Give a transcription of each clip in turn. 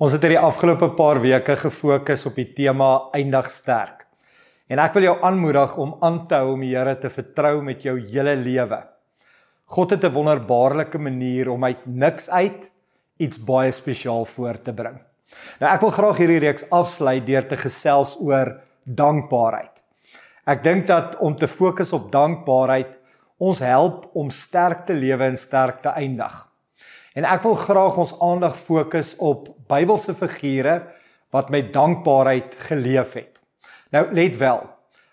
Ons het hierdie afgelope paar weke gefokus op die tema eindig sterk. En ek wil jou aanmoedig om aan te hou om die Here te vertrou met jou hele lewe. God het 'n wonderbaarlike manier om uit niks uit iets baie spesiaal voor te bring. Nou ek wil graag hierdie reeks afsluit deur te gesels oor dankbaarheid. Ek dink dat om te fokus op dankbaarheid ons help om sterk te lewe en sterk te eindig. En ek wil graag ons aandag fokus op Bybelse figure wat met dankbaarheid geleef het. Nou let wel.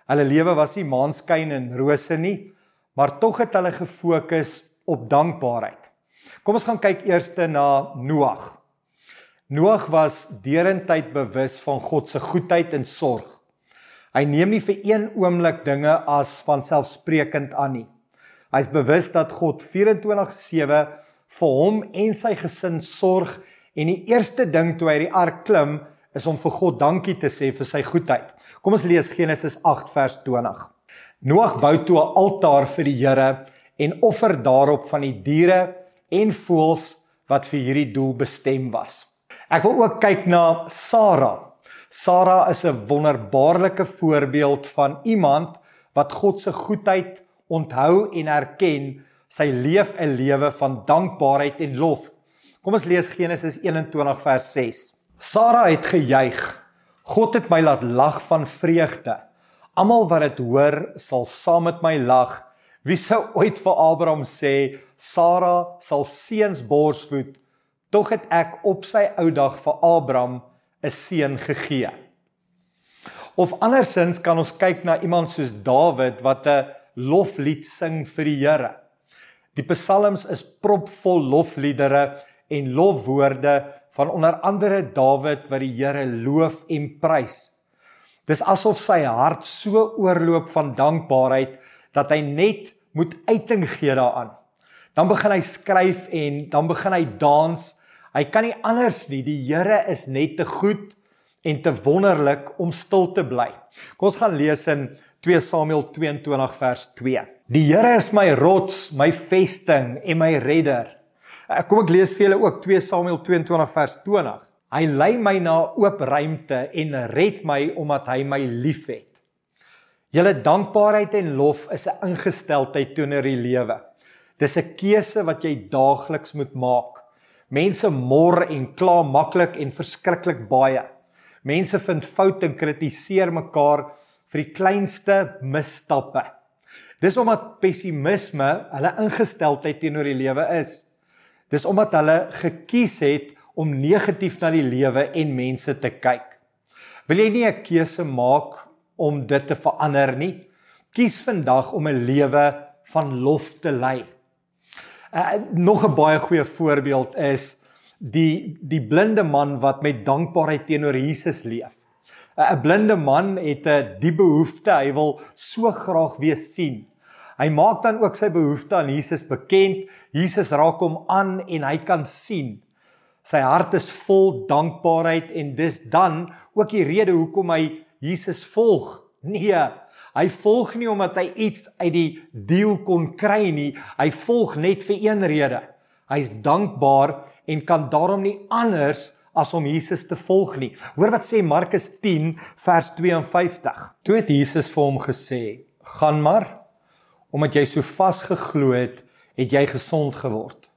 Hulle lewe was nie maanskyn en rose nie, maar tog het hulle gefokus op dankbaarheid. Kom ons gaan kyk eers na Noag. Noag was derentyd bewus van God se goedheid en sorg. Hy neem nie vir een oomblik dinge as vanselfsprekend aan nie. Hy's bewus dat God 24/7 vir hom en sy gesin sorg en die eerste ding toe hy die ark klim is om vir God dankie te sê vir sy goedheid. Kom ons lees Genesis 8 vers 20. Noag bou toe 'n altaar vir die Here en offer daarop van die diere en voëls wat vir hierdie doel bestem was. Ek wil ook kyk na Sara. Sara is 'n wonderbaarlike voorbeeld van iemand wat God se goedheid onthou en erken sy leef 'n lewe van dankbaarheid en lof. Kom ons lees Genesis 21 vers 6. Sara het gejuig. God het my laat lag van vreugde. Almal wat dit hoor, sal saam met my lag. Wie sou ooit vir Abraham sê Sara sal seuns borsvoed? Tog het ek op sy ou dag vir Abraham 'n seun gegee. Of andersins kan ons kyk na iemand soos Dawid wat 'n loflied sing vir die Here. Die psalms is propvol lofliedere en lofwoorde van onder andere Dawid wat die Here loof en prys. Dis asof sy hart so oorloop van dankbaarheid dat hy net moet uiting gee daaraan. Dan begin hy skryf en dan begin hy dans. Hy kan nie anders nie. Die Here is net te goed en te wonderlik om stil te bly. Kom ons gaan lees in 2 Samuel 22 vers 2. Die Here is my rots, my vesting en my redder. Kom ek lees vir julle ook 2 Samuel 22 vers 20. Hy lei my na oop ruimte en red my omdat hy my liefhet. Julle dankbaarheid en lof is 'n ingesteldheid teenoor die lewe. Dis 'n keuse wat jy daagliks moet maak. Mense mor en kla maklik en verskriklik baie. Mense vind foute en kritiseer mekaar vir die kleinste misstappe. Dis omdat pessimisme hulle ingesteldheid teenoor die lewe is. Dis omdat hulle gekies het om negatief na die lewe en mense te kyk. Wil jy nie 'n keuse maak om dit te verander nie? Kies vandag om 'n lewe van lof te lei. Uh, nog 'n baie goeie voorbeeld is die die blinde man wat met dankbaarheid teenoor Jesus leef. 'n blinde man het 'n die behoefte, hy wil so graag weer sien. Hy maak dan ook sy behoefte aan Jesus bekend. Jesus raak hom aan en hy kan sien. Sy hart is vol dankbaarheid en dis dan ook die rede hoekom hy Jesus volg. Nee, hy volg nie omdat hy iets uit die deal kon kry nie. Hy volg net vir een rede. Hy's dankbaar en kan daarom nie anders as om Jesus te volg nie. Hoor wat sê Markus 10 vers 52. Toe het Jesus vir hom gesê: "Gaan maar, omdat jy so vasgeglo het, het jy gesond geword."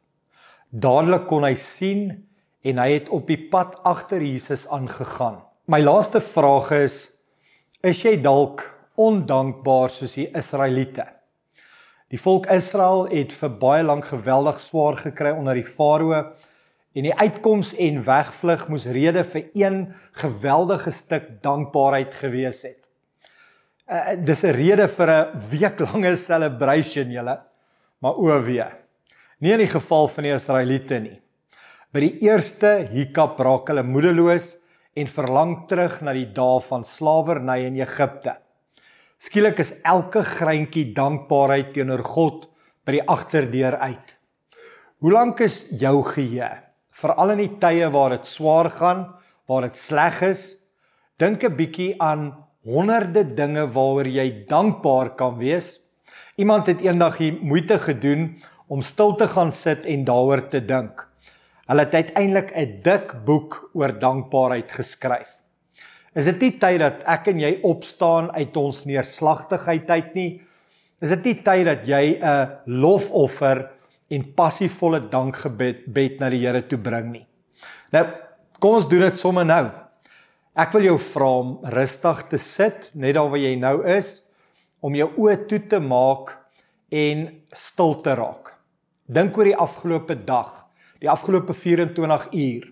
Dadelik kon hy sien en hy het op die pad agter Jesus aangegaan. My laaste vraag is: Is jy dalk ondankbaar soos die Israeliete. Die volk Israel het vir baie lank geweldig swaar gekry onder die Farao en die uitkoms en wegvlug moes rede vir een geweldige stuk dankbaarheid gewees het. Uh, dis 'n rede vir 'n weeklange celebration julle, maar o wee. Nie in die geval van die Israeliete nie. By die eerste hiccup raak hulle moedeloos en verlang terug na die dae van slawerny in Egipte. Skielik is elke greintjie dankbaarheid teenoor God by die agterdeur uit. Hoe lank is jou geheue? Veral in die tye waar dit swaar gaan, waar dit sleg is, dink 'n bietjie aan honderde dinge waaroor jy dankbaar kan wees. Iemand het eendag die moeite gedoen om stil te gaan sit en daaroor te dink. Hulle het uiteindelik 'n dik boek oor dankbaarheid geskryf. Is dit nie tyd dat ek en jy opstaan uit ons neerslagtigheid uit nie? Is dit nie tyd dat jy 'n lofoffer en passievolle dankgebed bed na die Here toe bring nie? Nou, kom ons doen dit sommer nou. Ek wil jou vra om rustig te sit, net daar waar jy nou is, om jou oë toe te maak en stil te raak. Dink oor die afgelope dag, die afgelope 24 uur.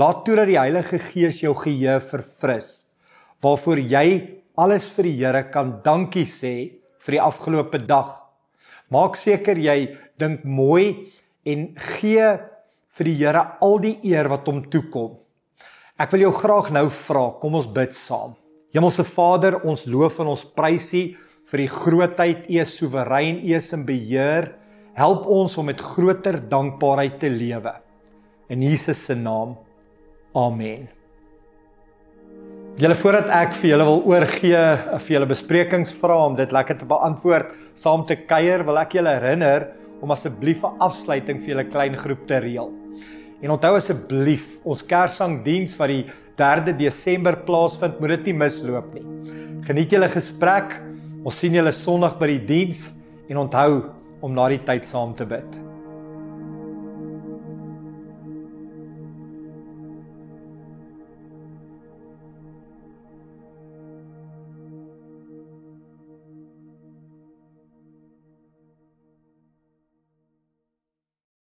Laat toe dat die Heilige Gees jou geheue verfris waarvoor jy alles vir die Here kan dankie sê vir die afgelope dag. Maak seker jy dink mooi en gee vir die Here al die eer wat hom toekom. Ek wil jou graag nou vra, kom ons bid saam. Hemelse Vader, ons loof en ons prys U vir die grootheid U is soewerein, U is in beheer. Help ons om met groter dankbaarheid te lewe. In Jesus se naam. Amen. Julle voordat ek vir julle wil oorgee vir julle besprekingsvrae om dit lekker te beantwoord saam te kuier, wil ek julle herinner om asseblief 'n afsluiting vir julle klein groep te reël. En onthou asseblief, ons Kerssangdiens wat die 3de Desember plaasvind, moet dit nie misloop nie. Geniet julle gesprek. Ons sien julle Sondag by die diens en onthou om na die tyd saam te bid.